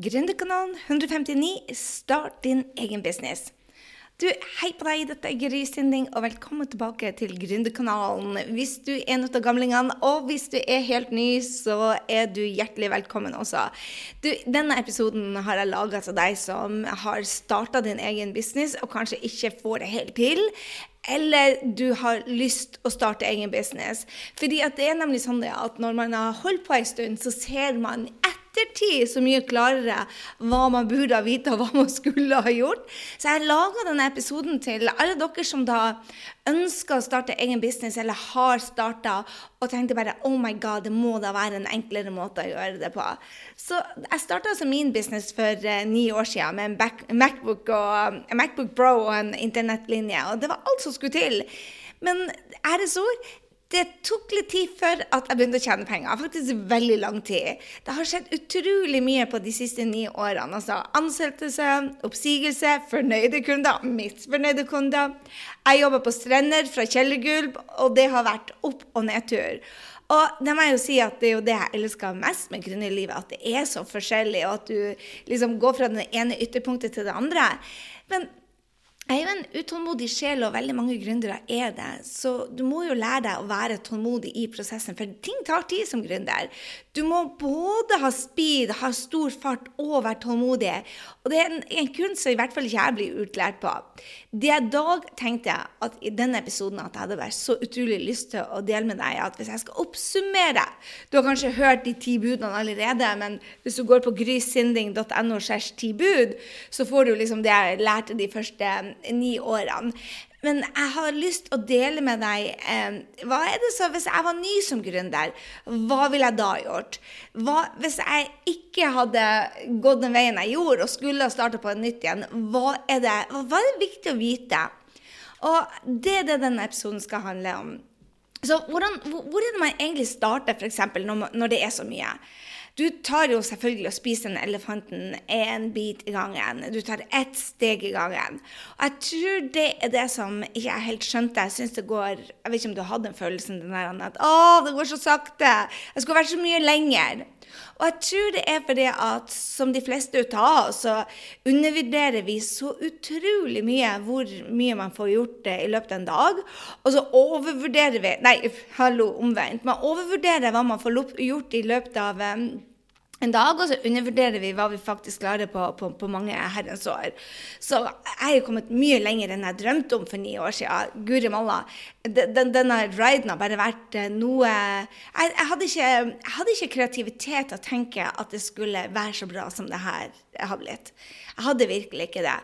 Gründerkanalen 159 Start din egen business. Du, Hei på deg, dette er Gry Sinding, og velkommen tilbake til Gründerkanalen. Hvis du er en av gamlingene, og hvis du er helt ny, så er du hjertelig velkommen også. Du, Denne episoden har jeg laga til deg som har starta din egen business, og kanskje ikke får det helt til. Eller du har lyst å starte egen business. Fordi at det er nemlig sånn at når man har holdt på en stund, så ser man etter ettertid så mye klarere hva man burde ha vite, og hva man skulle ha gjort. Så jeg laga denne episoden til alle dere som da ønsker å starte egen business, eller har starta, og tenkte bare oh my god, det må da være en enklere måte å gjøre det på. Så jeg starta altså min business for uh, ni år siden med en back, Macbook, og, en Macbook Pro og en internettlinje, og det var alt som skulle til. Men æresord, det tok litt tid før at jeg begynte å tjene penger. Faktisk veldig lang tid. Det har skjedd utrolig mye på de siste ni årene. Altså ansettelse, oppsigelse, fornøyde kunder, misfornøyde kunder. Jeg jobber på strender fra kjellergulv, og det har vært opp- og nedtur. Og det må jeg jo si at det er jo det jeg elsker mest med gründerlivet, at det er så forskjellig, og at du liksom går fra det ene ytterpunktet til det andre. Men jeg er jo en utålmodig sjel, og veldig mange gründere er det. Så du må jo lære deg å være tålmodig i prosessen, for ting tar tid som gründer. Du må både ha speed, ha stor fart og være tålmodig. Og det er en, en kunst som i hvert fall ikke jeg blir utlært på. Det jeg da tenkte at i denne episoden at jeg hadde vært så utrolig lyst til å dele med deg, at hvis jeg skal oppsummere Du har kanskje hørt de ti budene allerede, men hvis du går på grysinding.no, så får du liksom det jeg lærte de første ni årene. Men jeg har lyst å dele med deg eh, hva er det så Hvis jeg var ny som gründer, hva ville jeg da gjort? Hva, hvis jeg ikke hadde gått den veien jeg gjorde, og skulle ha starta på nytt igjen, hva er, det, hva er det viktig å vite? Og det er det denne episoden skal handle om. Så hvordan, hvor er det man egentlig starter, f.eks., når, når det er så mye? Du tar jo selvfølgelig og spiser den elefanten én bit i gangen. Du tar ett steg i gangen. Og jeg tror det er det som ikke jeg helt skjønte. Jeg synes det går Jeg vet ikke om du hadde den følelsen den der, at å, det går så sakte. Jeg skulle vært så mye lenger. Og jeg tror det er fordi at som de fleste av oss, så undervurderer vi så utrolig mye hvor mye man får gjort i løpet av en dag. Og så overvurderer vi Nei, hallo, omvendt. Man overvurderer hva man får gjort i løpet av um, en dag, og så undervurderer vi hva vi faktisk klarer på, på, på mange herrens år. Så jeg er kommet mye lenger enn jeg drømte om for ni år siden. Guri malla. Den, denne riden har bare vært eh, noe jeg, jeg, hadde ikke, jeg, hadde ikke, kreativitet til å tenke at det skulle være så bra som det her har blitt. Jeg hadde virkelig ikke det.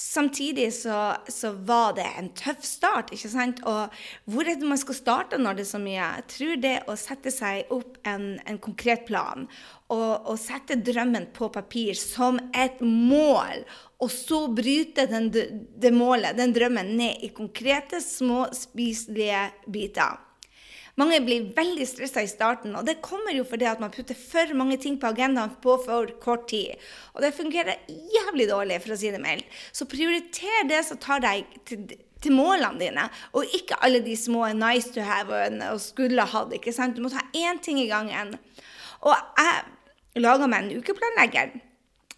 Samtidig så, så, var det en tøff start. ikke sant? Og hvor er det man skal starte når det er så mye? Jeg tror det å sette seg opp en, en konkret plan og, og, sette drømmen på papir som et mål, og så bryte den, det målet, den drømmen, ned i konkrete, små, spiselige biter. Mange blir veldig stressa i starten, og det kommer jo fordi at man putter for mange ting på agendaen på for kort tid. Og det fungerer jævlig dårlig, for å si det mildt. Så prioriter det som tar deg til, til målene dine, og ikke alle de små nice to have og skulle hatt. ikke sant? Du må ta én ting i gangen. Og jeg laga meg en ukeplanlegger.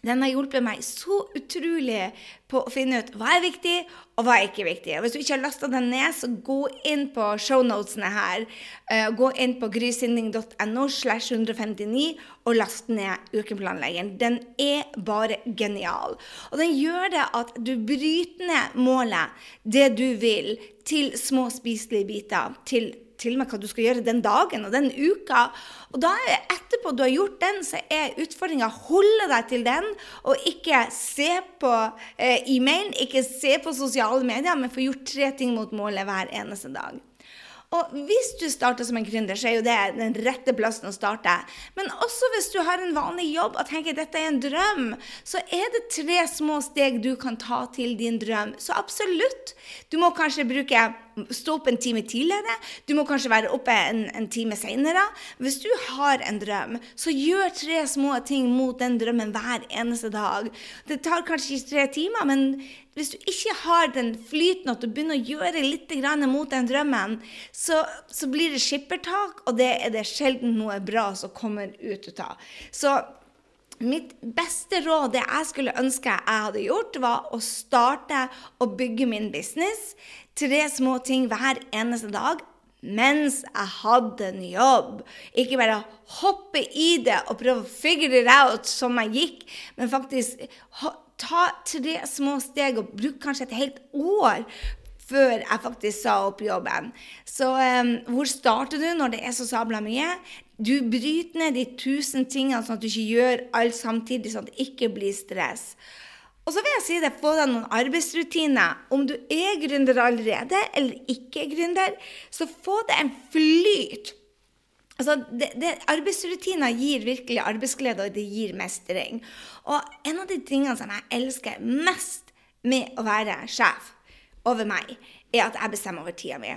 Den har hjulpet meg så utrolig på å finne ut hva er viktig, og hva er ikke viktig. Og hvis du ikke har lasta den ned, så gå inn på shownotene her. Uh, gå inn på grysynding.no slash 159 og last ned ukeplanleggeren. Den er bare genial. Og den gjør det at du bryter ned målet, det du vil, til små spiselige biter. til til og med hva du skal gjøre den dagen og den uka. Og da er etterpå du har gjort den, så er utfordringa å holde deg til den, og ikke se på eh, e-mailen, ikke se på sosiale medier, men få gjort tre ting mot målet hver eneste dag. Og hvis du starter som en gründer, så er jo det den rette plassen å starte. Men også hvis du har en vanlig jobb og tenker dette er en drøm, så er det tre små steg du kan ta til din drøm. Så absolutt. Du må kanskje bruke stå opp en time tidligere. Du må kanskje være oppe en, en time seinere. Hvis du har en drøm, så gjør tre små ting mot den drømmen hver eneste dag. Det tar kanskje ikke tre timer, men hvis du ikke har den flyten at du begynner å gjøre litt mot den drømmen, så, så, blir det skippertak, og det er det sjelden noe bra som kommer ut av. Så Mitt beste råd, det jeg skulle ønske jeg hadde gjort, var å starte å bygge min business. Tre små ting hver eneste dag mens jeg hadde en jobb. Ikke bare hoppe i det og prøve å figure it out som jeg gikk, men faktisk ta tre små steg og bruke kanskje et helt år før jeg faktisk sa opp jobben. Så um, hvor starter du når det er så sabla mye? Du bryter ned de tusen tingene, sånn at du ikke gjør alt samtidig, sånn at det ikke blir stress. Og så vil jeg si det, få deg noen arbeidsrutiner. Om du er gründer allerede eller ikke er gründer, så få deg en flyt. Altså, det, det, arbeidsrutiner gir virkelig arbeidsglede, og det gir mestring. Og en av de tingene som jeg elsker mest med å være sjef over meg, er at jeg bestemmer over tida mi.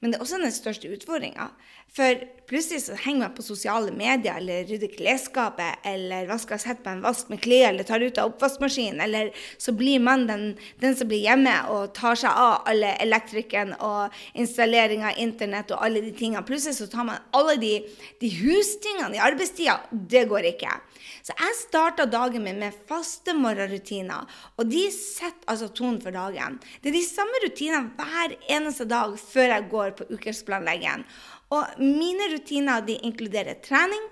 Men det er også den største utfordringa. For plutselig så henger man på sosiale medier eller rydder klesskapet eller vasker sett på en vask med klær eller tar ut av oppvaskmaskinen. Eller så blir man den, den, som blir hjemme og tar seg av alle elektrikeren og installering av internett og alle de tingene. Plutselig så tar man alle de, de hustingene i arbeidstida. Det går ikke. Så jeg starta dagen min med faste morgenrutiner, og de setter altså tonen for dagen. Det er de samme rutinene hver eneste dag før jeg går på ukesplanleggingen. Og mine rutiner de inkluderer trening.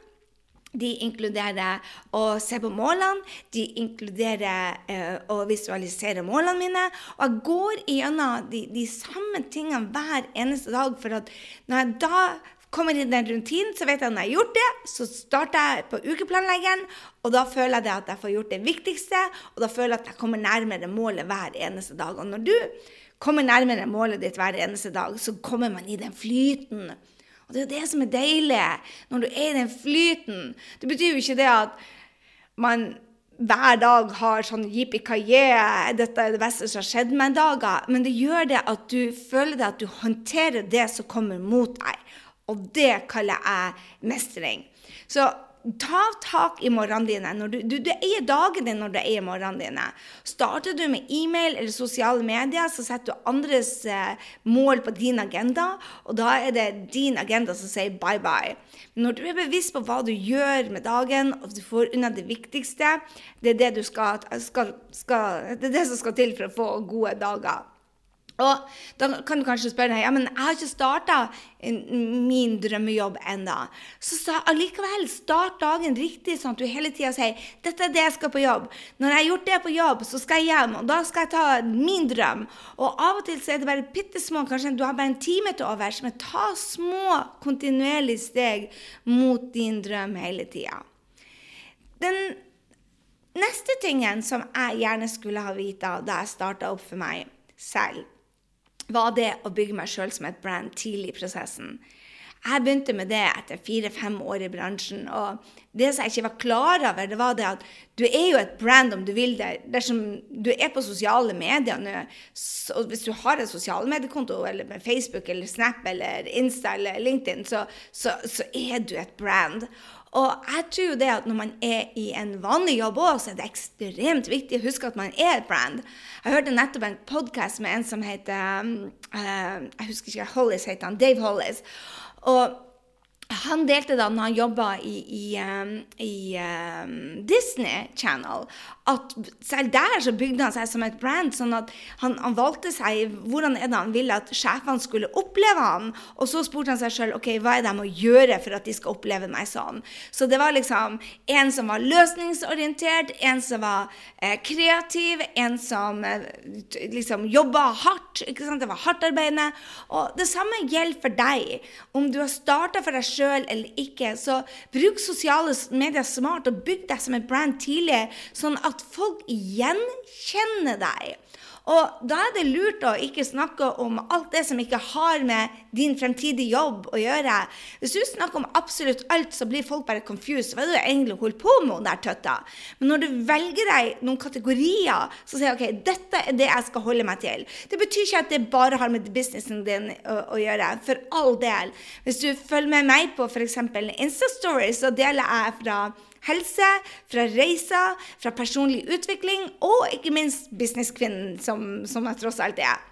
De inkluderer å se på målene, de inkluderer eh, å visualisere målene mine. Og jeg går igjennom de, de samme tingene hver eneste dag. For at når jeg da kommer i den rutinen, så vet jeg at når jeg har gjort det, så starter jeg på ukeplanleggeren. Og da føler jeg at jeg får gjort det viktigste, og da føler jeg at jeg kommer nærmere målet hver eneste dag. Og når du kommer nærmere målet ditt hver eneste dag, så kommer man i den flyten. Og det er det som er deilig når du er i den flyten. Det betyr jo ikke det at man hver dag har sånn jippi-kajé, dette er det beste som har skjedd meg-dager. Men det gjør det at du føler det at du håndterer det som kommer mot deg. Og det kaller jeg mestring. Så ta tak i morgenen dine. Når du, du, du, eier dagen din når du eier morgenen dine. Starter du med e-mail eller sosiale medier, så setter du andres eh, mål på din agenda, og da er det din agenda som sier bye bye. Men når du er bevisst på hva du gjør med dagen, og du får unna det viktigste, det er det, skal, skal, skal, det, er det som skal til for å få gode dager. Og da kan du kanskje spørre deg, ja, men jeg har ikke starta min drømmejobb ennå. Så allikevel, start dagen riktig, sånn at du hele tida sier dette er det jeg skal på jobb. Når jeg har gjort det på jobb, så skal jeg hjem, og da skal jeg ta min drøm. Og av og til så er det bare bitte små, kanskje du har bare en time til overs, men ta små, kontinuerlige steg mot din drøm hele tida. Den neste tingen som jeg gjerne skulle ha vite da jeg starta opp for meg selv, var det å bygge meg sjøl som et brand tidlig i prosessen. Jeg begynte med det etter fire-fem år i bransjen. Og det som jeg ikke var klar over, det var det at du er jo et brand om du vil det. Dersom du er på sosiale medier nå, og hvis du har en sosiale mediekonto eller med Facebook eller Snap eller Insta eller LinkedIn, så, så, så er du et brand. Og jeg tror jo det at når man er i en vanlig jobb òg, så er det ekstremt viktig å huske at man er et brand. Jeg hørte nettopp en podkast med en som heter uh, Jeg husker ikke, Hollis heter han. Dave Hollis. Og han delte da når han jobba i, i, um, i um, Disney Channel, at selv der så bygde han seg som et brand. sånn at han, han valgte seg hvordan er det han ville at sjefene skulle oppleve han. Og så spurte han seg sjøl ok, hva er det jeg må gjøre for at de skal oppleve meg sånn. Så det var liksom en som var løsningsorientert, en som var eh, kreativ, en som eh, liksom jobba hardt. ikke sant, Det var hardtarbeidende. Og det samme gjelder for deg. Om du har starta for deg sjøl sjøl eller ikke. Så bruk sosiale medier smart og bygg deg som et brand tidlig, sånn at folk gjenkjenner deg. Og da er det lurt å ikke snakke om alt det som ikke har med din fremtidige jobb å gjøre. Hvis du snakker om absolutt alt, så blir folk bare confused. Hva er det du egentlig holder på med, der tøtta? Men når du velger deg noen kategorier, så sier du OK, dette er det jeg skal holde meg til. Det betyr ikke at det bare har med businessen din å, å gjøre. For all del. Hvis du følger med meg på f.eks. Instastory, så deler jeg fra helse, fra reiser, fra personlig utvikling og ikke minst businesskvinnen som, som jeg tross alt er.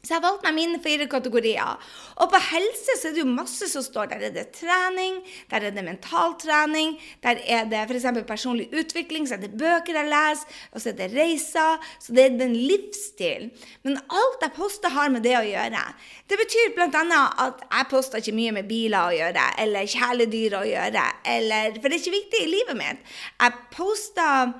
Så jeg valgte meg mine fire kategorier. Og på helse så er det jo masse som står. Der er det trening, der er det mentaltrening, der er det f.eks. personlig utvikling, så er det bøker jeg leser, og så er det reiser. Så det er den livsstilen. Men alt jeg poster, har med det å gjøre. Det betyr bl.a. at jeg poster ikke mye med biler å gjøre, eller kjæledyr å gjøre, eller For det er ikke viktig i livet mitt. Jeg poster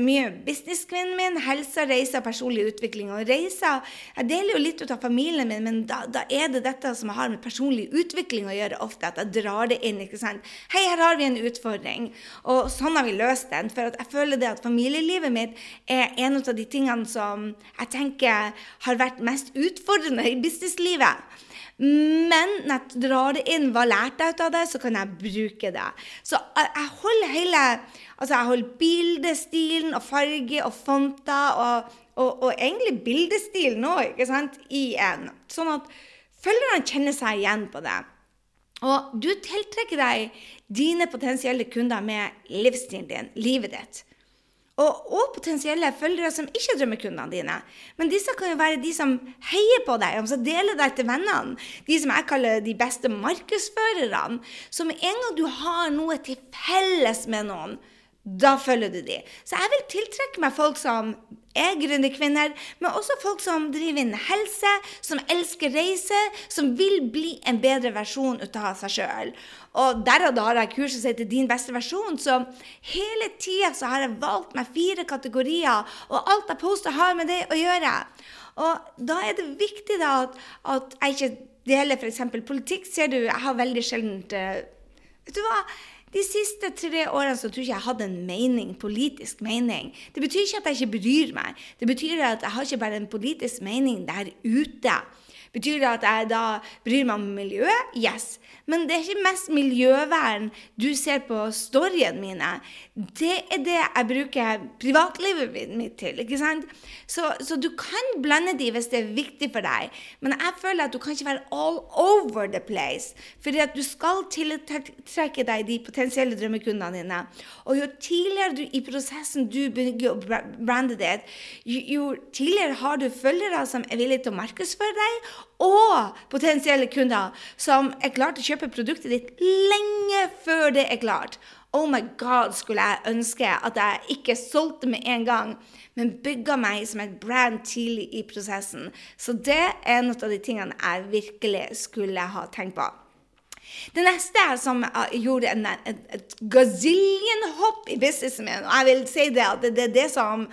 mye businesskvinnen min, helse, reiser, personlig utvikling. Og reiser Jeg deler jo litt ut av familien min, men da, da, er det dette som har med personlig utvikling å gjøre ofte. At jeg drar det inn. ikke sant? Hei, her har vi en utfordring. Og sånn har vi løst den. For jeg føler det at familielivet mitt er en av de tingene som jeg tenker har vært mest utfordrende i businesslivet. Men når jeg drar det inn, hva lærte jeg ut av det, så kan jeg bruke det. Så jeg holder hele Altså, jeg holder bildestilen og farge og fonter og, og, og egentlig bildestilen òg, ikke sant, i en. Sånn at følgerne kjenner seg igjen på det. Og du tiltrekker deg dine potensielle kunder med livsstilen din, livet ditt. Og, og, potensielle følgere som ikke drømmer kundene dine. Men disse kan jo være de som heier på deg, som deler deg til vennene. De som jeg kaller de beste markedsførerne. Med en gang du har noe til felles med noen, da følger du de. Så jeg vil tiltrekke meg folk som er gründerkvinner, men også folk som driver inn helse, som elsker reise, som vil bli en bedre versjon av seg sjøl. Og derav da har jeg kurset seg til Din beste versjon, så hele tida så har jeg valgt meg fire kategorier, og alt jeg poster, har med det å gjøre. Og da er det viktig da at, at jeg ikke deler f.eks. politikk. Ser du, jeg har veldig sjelden uh, Vet du hva? De siste tre årene så tror jeg ikke jeg hadde en mening, politisk mening. Det betyr ikke at jeg ikke bryr meg. Det betyr at jeg har ikke bare en politisk mening der ute. Betyr det at jeg da bryr meg om miljøet? Yes. Men det er ikke mest miljøvern du ser på storyene mine. Det er det jeg bruker privatlivet mitt til. ikke sant? Så, så, du kan blande de hvis det er viktig for deg. Men jeg føler at du kan ikke være all over the place. Fordi at du skal tiltrekke deg de potensielle drømmekundene dine. Og jo tidligere du i prosessen du bygger brandet ditt, jo, jo tidligere har du følgere som er villige til å markedsføre deg, og potensielle kunder som er klare til å kjøpe produktet ditt lenge før det er klart. Oh my God, skulle jeg ønske at jeg ikke solgte med en gang, men bygga meg som et brand tidlig i prosessen. Så det er en av de tingene jeg virkelig skulle ha tenkt på. Det neste som gjorde en, et, et gazillion-hopp i businessen min, og jeg vil si det at det er det som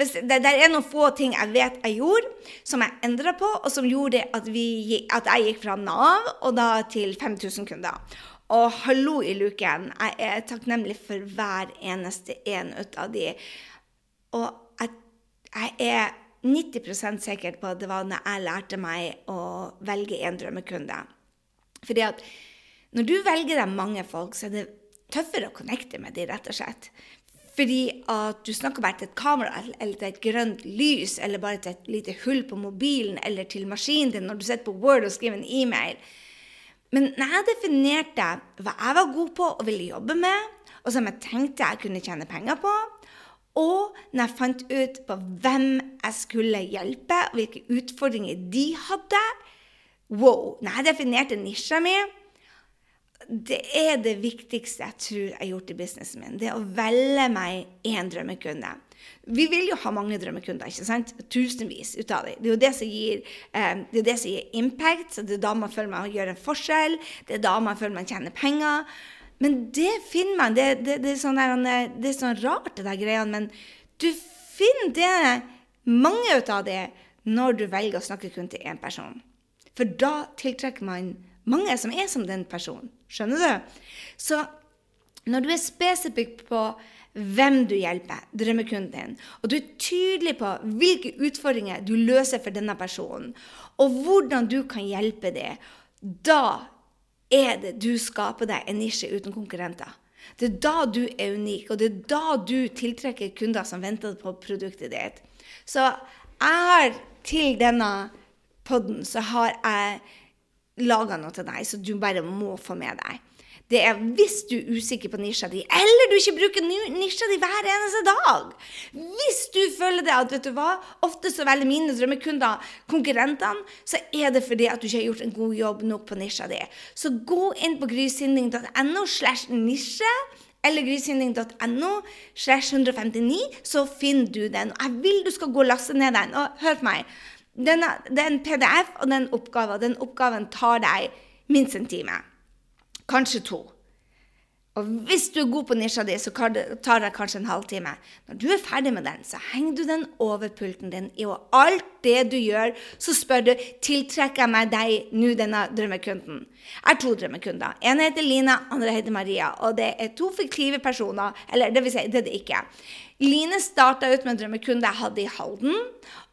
det, det, er noen få ting jeg vet jeg gjorde, som jeg endra på, og som gjorde at, vi, at, jeg gikk fra Nav og da til 5000 kunder. Og hallo i luken, jeg er takknemlig for hver eneste en ut av de. Og jeg, jeg er 90% sikker på at det var når jeg lærte meg å velge en drømmekunde. Fordi at når du velger deg mange folk, så er det tøffere å connecte med de, rett og slett. Fordi at du snakker bare til et kamera eller til et grønt lys, eller bare til et lite hull på mobilen eller til maskinen din når du sitter på Word og skriver en e-mail. Men når jeg definerte hva jeg var god på og ville jobbe med, og som jeg tenkte jeg kunne tjene penger på, og når jeg fant ut på hvem jeg skulle hjelpe, og hvilke utfordringer de hadde Wow! Når jeg definerte nisja mi, det er det viktigste jeg tror jeg har gjort i businessen min. Det å velge meg én drømmekunde. Vi vil jo ha mange drømmekunder, ikke sant? tusenvis ut av dem. Det er jo det som gir, eh, det er det som gir impact. så Det er da man føler man gjør en forskjell. Det er da man føler man tjener penger. Men det finner man. Det, det, det, er, sånn der, det er sånn rart, det der greiene. Men du finner det, mange ut av det når du velger å snakke kun til én person. For da tiltrekker man mange som er som den personen. Skjønner du? Så når du er spesifikk på hvem du hjelper, drømmekunden din, og du er tydelig på hvilke utfordringer du løser for denne personen, og hvordan du kan hjelpe det, da er det du skaper deg en nisje uten konkurrenter. Det er da du er unik, og det er da du tiltrekker kunder som venter på produktet ditt. Så jeg har til denne podden så har jeg laga noe til deg, så du bare må få med deg. det er hvis du er usikker på nisja di, eller du ikke bruker nisja di hver eneste dag. Hvis du føler det at vet du hva, ofte så velger mine drømmekunder konkurrentene, så er det fordi at du ikke har gjort en god jobb nok på nisja di. Så gå inn på grysynding.no slash nisje eller grysynding.no slash 159, så finner du den. Jeg vil du skal gå og laste ned den. Og hør på meg. Den er, det er en PDF og den oppgaven. Den oppgaven tar deg minst en time. Kanskje to. Og hvis du er god på nisja di, så tar det kanskje en halvtime. Når du er ferdig med den, så henger du den over pulten din. Og alt det du gjør, så spør du tiltrekker jeg meg deg nå, denne drømmekunden. Jeg har to drømmekunder. En heter Line, andre heter Maria. Og det er to fiktive personer. Eller det vil si, det er det ikke. Line starta ut med en drømmekunde jeg hadde i Halden.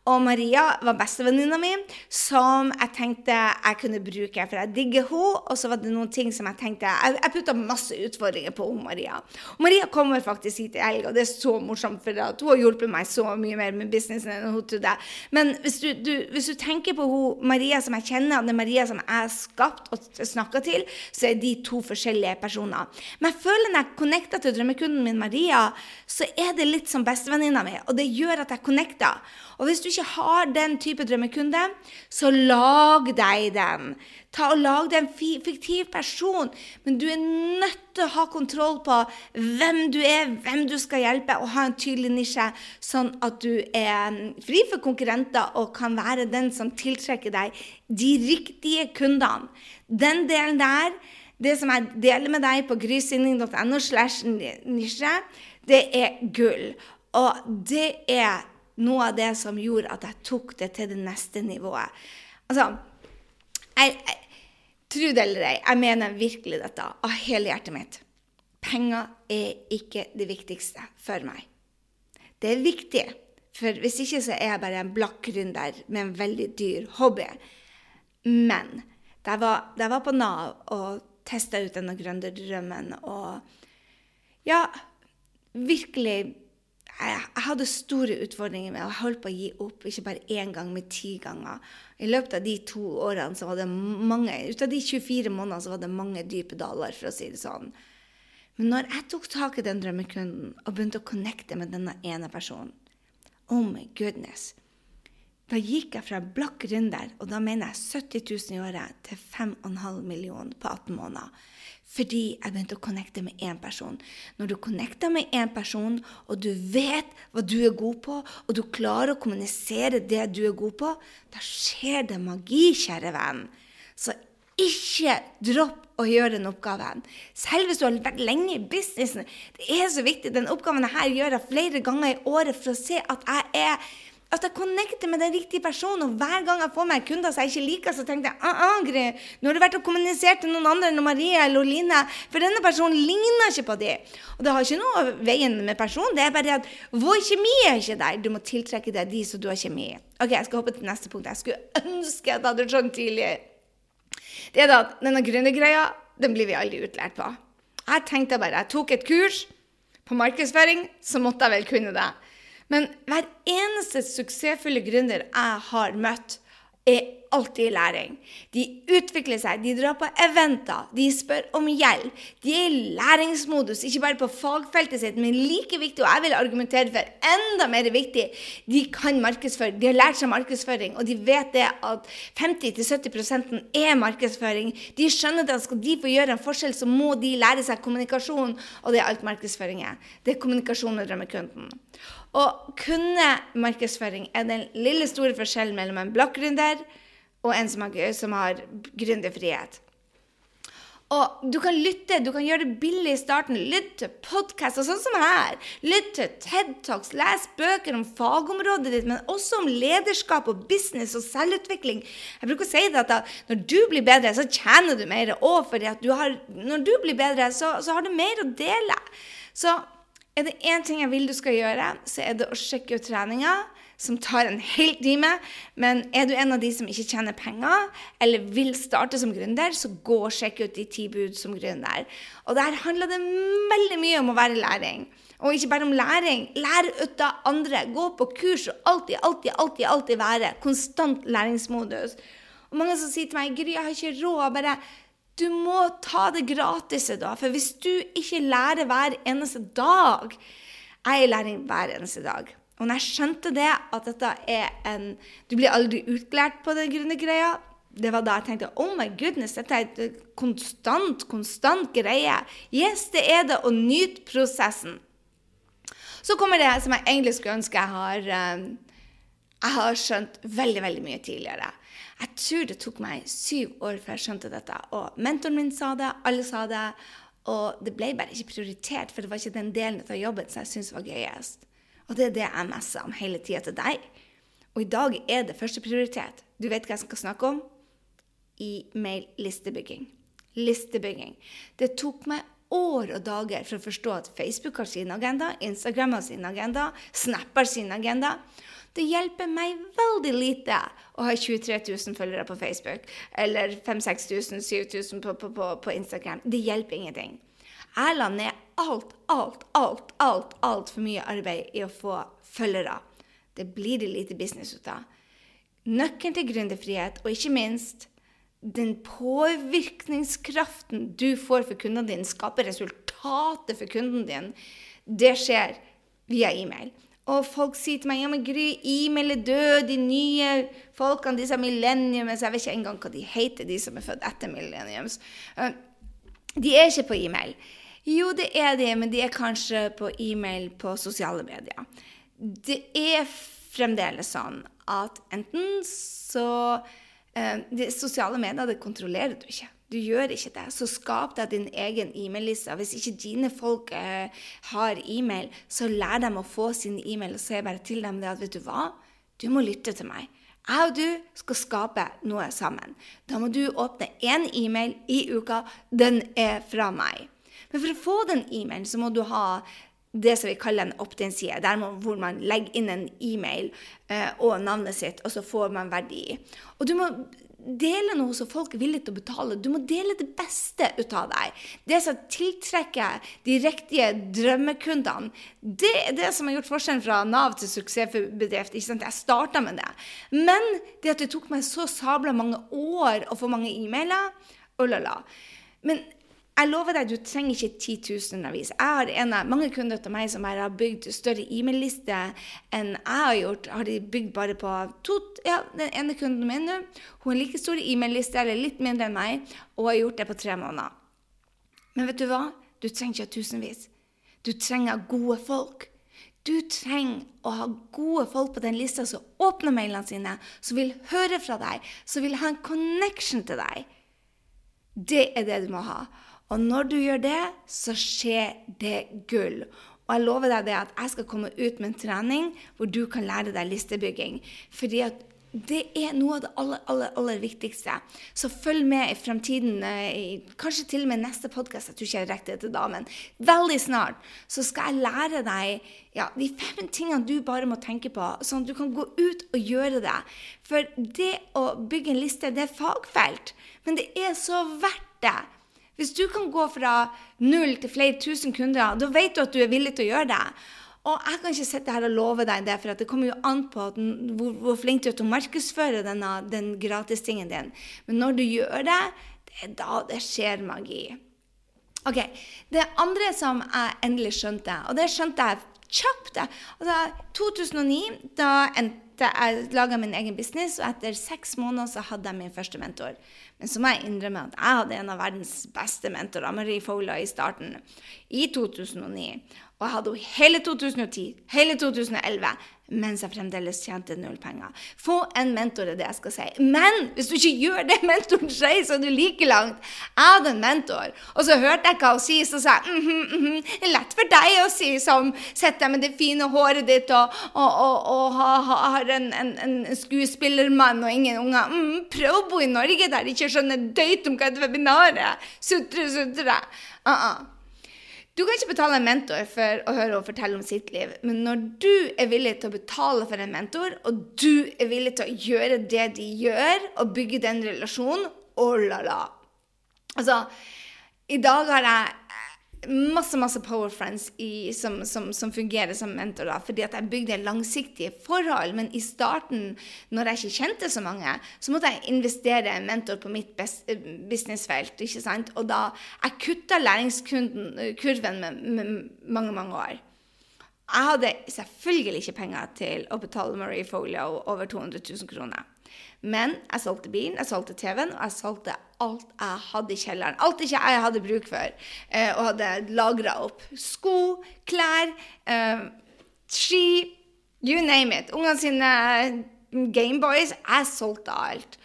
Og Maria var bestevenninna mi, som jeg tenkte jeg kunne bruke. For jeg digger henne, og så var det noen ting som jeg tenkte Jeg, jeg putta masse utfordringer på henne, Maria. Og Maria kommer faktisk hit i helg, og det er så morsomt, for at hun har hjulpet meg så mye mer med businessen enn hun trodde. Men hvis du, du, hvis du tenker på hun, Maria som jeg kjenner, og den Maria som jeg har skapt og snakka til, så er de to forskjellige personer. Men jeg føler når jeg connecter til drømmekunden min Maria, så er det litt som bestevenninna mi, og det gjør at jeg connecter. Og hvis du ikke har den type drømmekunde, så lag deg den. Ta og Lag deg en fiktiv person, men du er nødt til å ha kontroll på hvem du er, hvem du skal hjelpe, og ha en tydelig nisje, sånn at du er mm, fri for konkurrenter og kan være den som tiltrekker deg de riktige kundene. Den delen der, det som jeg deler med deg på grysynding.no slash nisje, det er gull. Og det er noe av det som gjorde at jeg tok det til det neste nivået. Altså, jeg, jeg Tro det eller ei, jeg mener virkelig dette av hele hjertet mitt. Penger er ikke det viktigste for meg. Det er viktig, for hvis ikke så er jeg bare en blakk gründer med en veldig dyr hobby. Men da jeg var, jeg var på Nav og testa ut denne gründerdrømmen og ja, virkelig jeg, hadde store utfordringer med å holde på å gi opp, ikke bare én gang, men ti ganger. I løpet av de to årene så var det mange, ut av de 24 månedene så var det mange dype daler, for å si det sånn. Men når jeg tok tak i den drømmekunden og begynte å connecte med denne ene personen Oh my goodness. Da gikk jeg fra blakk gründer, og da mener jeg 70 000 i året, til 5,5 millioner på 18 måneder. Fordi jeg begynte å connecte med én person. Når du connecter med én person, og du vet hva du er god på, og du klarer å kommunisere det du er god på, da skjer det magi, kjære venn. Så ikke dropp å gjøre den oppgaven. Selv hvis du har vært lenge i businessen. Det er så viktig. Den oppgaven her gjør jeg flere ganger i året for å se at jeg er at jeg connecter med den riktige personen. Og hver gang jeg får meg kunder som jeg ikke liker, så tenker jeg ah, Gry, nå har du vært og kommunisert til noen andre enn Marie eller Line, for denne personen ligner ikke på dem. Og det har ikke noe veien med personen, det er bare at vår kjemi er ikke der. Du må tiltrekke deg de som du har kjemi i. Ok, jeg skal hoppe til neste punkt. Jeg skulle ønske at jeg hadde skjønt tidlig. Det er da at denne gründergreia, den blir vi aldri utlært på. Jeg tenkte bare, jeg tok et kurs på markedsføring, så måtte jeg vel kunne det. Men hver eneste suksessfulle gründer jeg har møtt, er alltid i læring. De utvikler seg, de drar på eventer, de spør om hjelp. De er i læringsmodus, ikke bare på fagfeltet sitt, men like viktig, og jeg vil argumentere for enda mer viktig, de kan markedsføre. De har lært seg markedsføring, og de vet det at 50-70% er markedsføring. De skjønner at skal de få gjøre en forskjell, så må de lære seg kommunikasjon, og det er alt markedsføring er. Det er kommunikasjon med drømmekunden. Og kunne markedsføring er den lille store forskjellen mellom en blokkgründer og en som har, som har gründerfrihet. Og du kan lytte, du kan gjøre det billig i starten. Lytt til podkaster sånn som her. Lytt til TED Talks, les bøker om fagområdet ditt, men også om lederskap og business og selvutvikling. Jeg bruker å si det at da, når du blir bedre, så tjener du mer. Og fordi at du har, når du blir bedre, så, så har du mer å dele. Så er det én ting jeg vil du skal gjøre, så er det å sjekke ut treninga, som tar en hel time. Men er du en av de som ikke tjener penger, eller vil starte som gründer, så gå og sjekk ut de ti bud som gründer. Og der handler det veldig mye om å være læring. Og ikke bare om læring. Lær ut av andre. Gå på kurs og alltid, alltid, alltid, alltid være konstant læringsmodus. Og mange som sier til meg 'Gry, jeg har ikke råd'. bare Du må ta det gratis da, for hvis du ikke lærer hver eneste dag Jeg er i læring hver eneste dag. Og når jeg skjønte det, at dette er en Du blir aldri utlært på den grunne greia. Det var da jeg tenkte oh my goodness, dette er et konstant, konstant greie. Yes, det er det. Og nyt prosessen. Så kommer det som jeg egentlig skulle ønske jeg har, eh, jeg har skjønt veldig, veldig mye tidligere. Jeg tror det tok meg syv år før jeg skjønte dette. Og mentoren min sa det, alle sa det. Og det ble bare ikke prioritert, for det var ikke den delen av jobben som jeg syntes var gøyest. Og det er det jeg messer om hele tida til deg. Og i dag er det første prioritet. Du vet hva jeg skal snakke om? E-mail-listebygging. Listebygging. Det tok meg år og dager for å forstå at Facebook har sin agenda, Instagram har sin agenda, Snap har sin agenda. Det hjelper meg veldig lite å ha 23 000 følgere på Facebook eller 5000-6000, 7000 på, på, på, på Instagram. Det hjelper ingenting. Jeg la ned alt, alt, alt, alt, altfor mye arbeid i å få følgere. Det blir det lite business ut av. Nøkkelen til gründerfrihet, og ikke minst den påvirkningskraften du får for kundene dine, skaper resultatet for kunden din, det skjer via e-mail. Og folk sier til meg ja, men Gry, e-mail er død. De nye folkene, disse millenniums Jeg vet ikke engang hva de heter, de som er født etter millenniums. Eh, de er ikke på e-mail. Jo, det er de, men de er kanskje på e-mail på sosiale medier. Det er fremdeles sånn at enten så de Sosiale medier det kontrollerer du ikke. Du gjør ikke det. Så skap deg din egen e-mail-liste. Hvis ikke dine folk eh, har e-mail, så lær dem å få sin e-mail, og si bare til dem det at vet du hva, du må lytte til meg. Jeg og du skal skape noe sammen. Da må du åpne én e-mail i uka. Den er fra meg. Men for å få den e-mailen, så må du ha det som vi kaller en opt-in-side, hvor man legger inn en e-mail eh, og navnet sitt, og så får man verdi. Og du må dele noe som folk er villige til å betale. Du må dele det beste ut av deg. Det som tiltrekker de riktige drømmekundene. Det er det som har gjort forskjellen fra Nav til suksessbedrift. Ikke sant? Jeg starta med det. Men det at det tok meg så sabla mange år å få mange e-mailer Oh la la. Men jeg lover deg, du trenger ikke 10 000 avis. Jeg har en av mange kunder til meg som har bygd større e-mail-liste enn jeg har gjort. Har de bygd bare på to, ja, Den ene kunden min nå, hun har like stor e-mail-liste, eller litt mindre enn meg, og har gjort det på tre måneder. Men vet du hva? Du trenger ikke tusenvis. Du trenger gode folk. Du trenger å ha gode folk på den lista som åpner mailene sine, som vil høre fra deg, som vil ha en connection til deg. Det er det du må ha. Og når du gjør det, så skjer det gull. Og jeg lover deg det at jeg skal komme ut med en trening hvor du kan lære deg listebygging. Fordi at det er noe av det aller, aller, aller viktigste. Så følg med i fremtiden, eh, kanskje til og med neste podkast. Jeg tror ikke jeg rekker det til da, men veldig snart så skal jeg lære deg ja, de fem tingene du bare må tenke på, sånn at du kan gå ut og gjøre det. For det å bygge en liste, det er fagfelt, men det er så verdt det. Hvis du kan gå fra null til flere tusen kunder, da vet du at du er villig til å gjøre det. Og jeg kan ikke sitte her og love deg det, for det kommer jo an på den, hvor, hvor, flink du er til å markedsføre denne, den gratistingen din. Men når du gjør det, det er da det skjer magi. Ok, Det andre som jeg endelig skjønte, og det skjønte jeg kjapt altså 2009, da endte jeg laga min egen business, og etter seks måneder så hadde jeg min første mentor. Men så må jeg innrømme at jeg hadde en av verdens beste mentorer, Marie Fola, i starten, i 2009. Og jeg hadde henne hele 2010, hele 2011, mens jeg fremdeles tjente null penger. Få en mentor, er det jeg skal si. Men hvis du ikke gjør det mentoren sier, så er du like langt. Jeg hadde en mentor, og så hørte jeg hva hun sier, så sa jeg mm -hmm, mm -hmm, lett for deg å si, som sitter med det fine håret ditt og, og, og, og har en, en, en, skuespillermann og ingen unger. Mm, prøv å bo i Norge der de ikke skjønner døyt om hva et webinar er. Sutre, sutre. Uh -uh. Du kan ikke betale en mentor for å høre henne fortelle om sitt liv, men når du er villig til å betale for en mentor, og du er villig til å gjøre det de gjør, og bygge den relasjonen, oh la la. Altså, i dag har jeg masse masse power friends i, som, som, som, fungerer som mentorer, fordi at jeg bygde langsiktige forhold. Men i starten, når jeg ikke kjente så mange, så måtte jeg investere en mentor på mitt businessfelt. ikke sant? Og da jeg kutta læringskurven med, med mange, mange år. Jeg hadde selvfølgelig ikke penger til å betale Marie Folio over 200 000 kroner. Men jeg solgte bilen, jeg solgte TV-en, og jeg solgte alt jeg hadde i kjelleren. Alt ikke jeg hadde bruk for, eh, og hadde lagra opp. Sko, klær, eh, ski, you name it. Ungene sine Gameboys. Jeg solgte alt.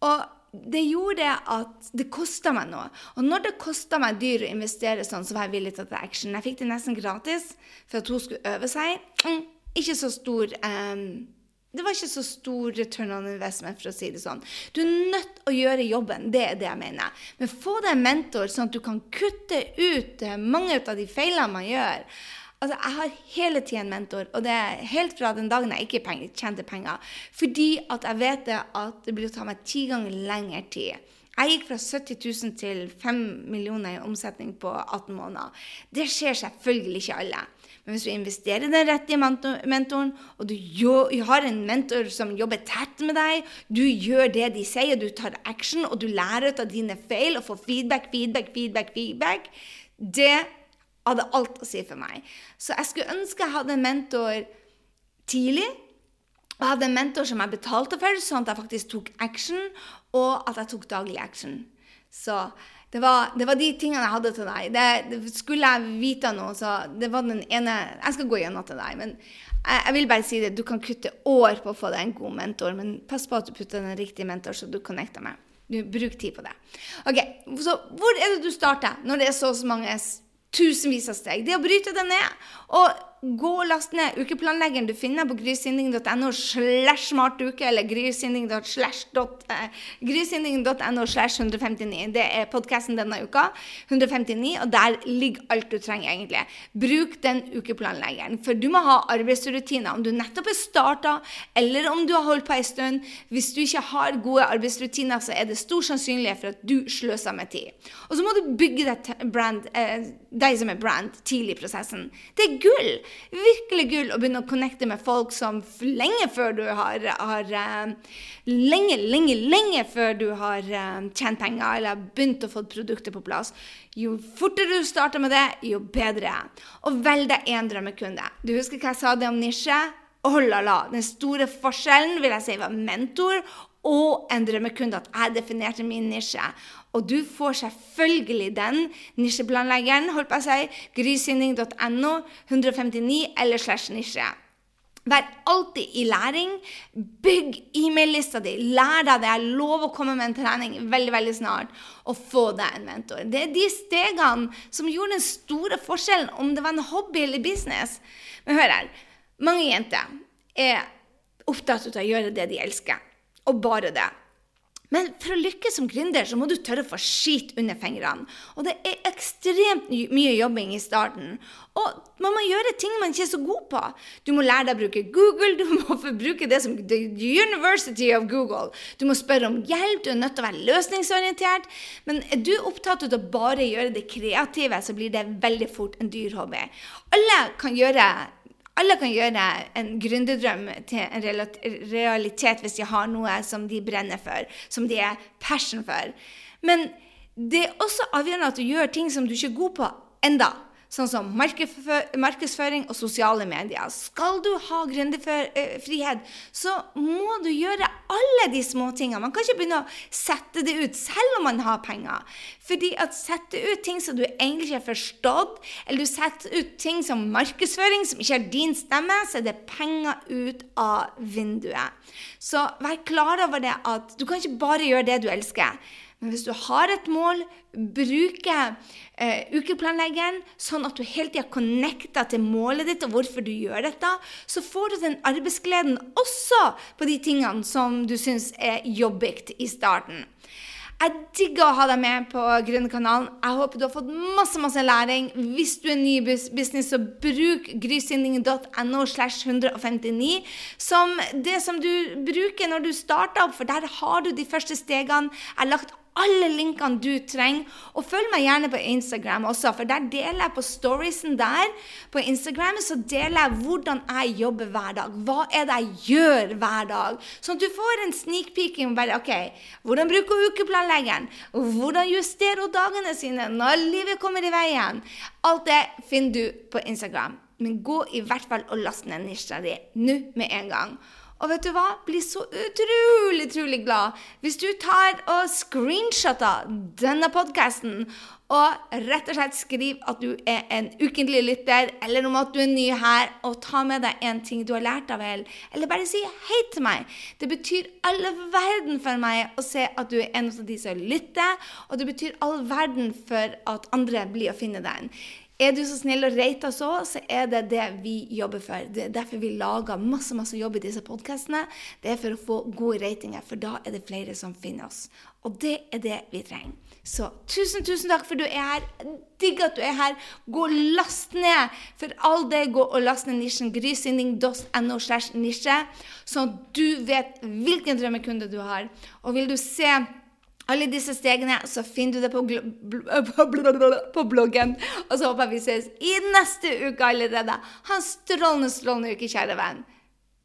Og det gjorde at det kosta meg noe. Og når det kosta meg dyr å investere sånn, så var jeg villig til å ta action. Jeg fikk det nesten gratis for at hun skulle øve seg. Mm, ikke så stor um, det var ikke så stor return on investment, for å si det sånn. Du er nødt å gjøre jobben. Det er det jeg mener. Men få deg en mentor, sånn at du kan kutte ut eh, mange av de feilene man gjør. Altså, Jeg har hele tida en mentor, og det er helt fra den dagen jeg ikke penger, tjente penger. Fordi at jeg vet at det blir å ta meg ti ganger lengre tid. Jeg gikk fra 70 000 til 5 millioner i omsetning på 18 måneder. Det skjer selvfølgelig ikke alle. Men hvis du investerer den rette mentoren, og du har en mentor som jobber tett med deg, du gjør det de sier, du tar action, og du lærer ut av dine feil og får feedback, feedback, feedback, feedback Det hadde alt å si for meg. Så jeg skulle ønske jeg hadde en mentor tidlig. Og jeg hadde en mentor som jeg betalte for, sånn at jeg faktisk tok action, og at jeg tok daglig action. Så det var, det var de tingene jeg hadde til deg. Det, det, skulle jeg vite noe, så det var den ene Jeg skal gå gjennom til deg. men jeg, jeg, vil bare si det, Du kan kutte år på å få deg en god mentor, men pass på at du putter den riktige mentor, så du connecter med. Du, bruk tid på det. Ok, Så hvor er det du starter når det er så mange tusenvis av steg. Det å bryte det ned. Og gå og last ned ukeplanleggeren du finner på grysynding.no slash smartuke, eller grysynding.no eh, slash 159. Det er podkasten denne uka. 159, og der ligger alt du trenger, egentlig. Bruk den ukeplanleggeren. For du må ha arbeidsrutiner. Om du nettopp er starta, eller om du har holdt på en stund. Hvis du ikke har gode arbeidsrutiner, så er det stor sannsynlighet for at du sløser med tid. Og så må du bygge deg brand. Eh, deg som er brand, tidlig i prosessen. Det er gull! Virkelig gull å begynne å connecte med folk som lenge før du har, har uh, Lenge, lenge, lenge før du har uh, tjent penger eller begynt å få produktet på plass. Jo fortere du starter med det, jo bedre. Og velg deg én drømmekunde. Du husker hva jeg sa det om nisje? Oh la la. Den store forskjellen vil jeg si var mentor og en drømmekunde. At jeg definerte min nisje. Og du får selvfølgelig den nisjeplanleggeren, holdt på å si, grysynding.no 159 eller slash nisje. Vær alltid i læring. Bygg e-mail-lista di. Lær deg det. Jeg lover å komme med en trening veldig veldig snart og få deg en mentor. Det er de stegene som gjorde den store forskjellen, om det var en hobby eller business. Men hør her. Mange jenter er opptatt av å gjøre det de elsker, og bare det. Men for å lykkes som gründer så må du tørre å få skit under fingrene. Og det er ekstremt mye jobbing i starten. Og man må gjøre ting man ikke er så god på. Du må lære deg å bruke Google, du må bruke det som the University of Google. Du må spørre om hjelp, du er nødt til å være løsningsorientert. Men er du opptatt av å bare gjøre det kreative, så blir det veldig fort en dyr hobby. Alle kan gjøre alle kan gjøre en gründerdrøm til en realitet hvis de har noe som de brenner for, som de er passion for. Men det er også avgjørende at du gjør ting som du ikke er god på enda sånn som markedsføring og sosiale medier. Skal du ha gründerfrihet, så må du gjøre alle de små tingene. Man kan ikke begynne å sette det ut selv om man har penger. Fordi at sette ut ting som du egentlig ikke har forstått, eller du setter ut ting som markedsføring som ikke er din stemme, så er det penger ut av vinduet. Så vær klar over det at du kan ikke bare gjøre det du elsker. Men hvis du har et mål, bruke eh, ukeplanleggeren sånn at du hele tida connecter til målet ditt og hvorfor du gjør dette, så får du den arbeidsgleden også på de tingene som du syns er jobbigt i starten. Jeg digger å ha deg med på Grønne kanalen. Jeg håper du har fått masse masse læring. Hvis du er ny i business, så bruk grysynding.no slash 159 som det som du bruker når du starter opp, for der har du de første stegene. Jeg har lagt alle linkene du trenger. Og følg meg gjerne på Instagram også, for der deler jeg på storiesen der. På Instagram så deler jeg hvordan jeg jobber hver dag. Hva er det jeg gjør hver dag? Sånn at du får en sneak peeking. bare, ok, Hvordan bruker ukeplanleggeren? Hvordan justerer hun dagene sine når livet kommer i veien? Alt det finner du på Instagram. Men gå i hvert fall og last ned nisja di nå med en gang. Og vet du hva? Bli så utrolig, utrolig glad hvis du tar og screenshotter denne podkasten og rett og slett skriv at du er en ukentlig lytter, eller om at du er ny her, og ta med deg en ting du har lært av vel. Eller bare si hei til meg. Det betyr all verden for meg å se at du er en av de som lytter, og det betyr all verden for at andre blir å finne deg. Er du så snill å rate oss òg, så er det det vi jobber for. Det er derfor vi lager masse masse jobb i disse podkastene. Det er for å få gode ratinger, for da er det flere som finner oss. Og det er det vi trenger. Så tusen, tusen takk for at du er her. Digg at du er her. Gå last ned. For all det, gå og last ned nisjen grysynding.no slash nisje, sånn at du vet hvilken drømmekunde du har. Og vil du se alle disse stegene så finner du det på, bloggen. Og så håper jeg vi ses i neste uke allerede. Ha en strålende, strålende uke, kjære venn.